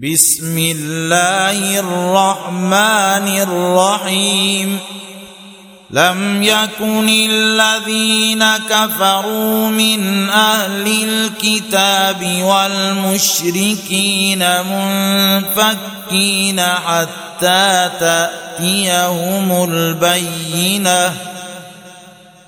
بسم الله الرحمن الرحيم. لم يكن الذين كفروا من أهل الكتاب والمشركين منفكين حتى تأتيهم البينة.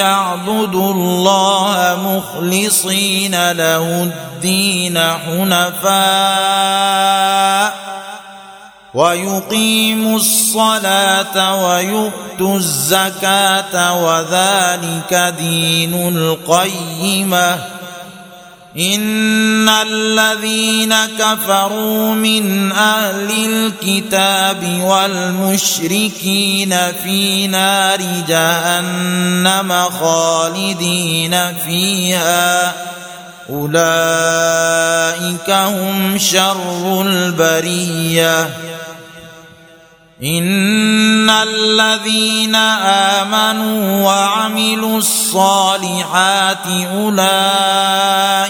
الا ليعبدوا الله مخلصين له الدين حنفاء ويقيموا الصلاة ويؤتوا الزكاة وذلك دين القيمة ان الذين كفروا من أهل الكتاب والمشركين في نار جهنم خالدين فيها اولئك هم شر البريه ان الذين امنوا وعملوا الصالحات اولئك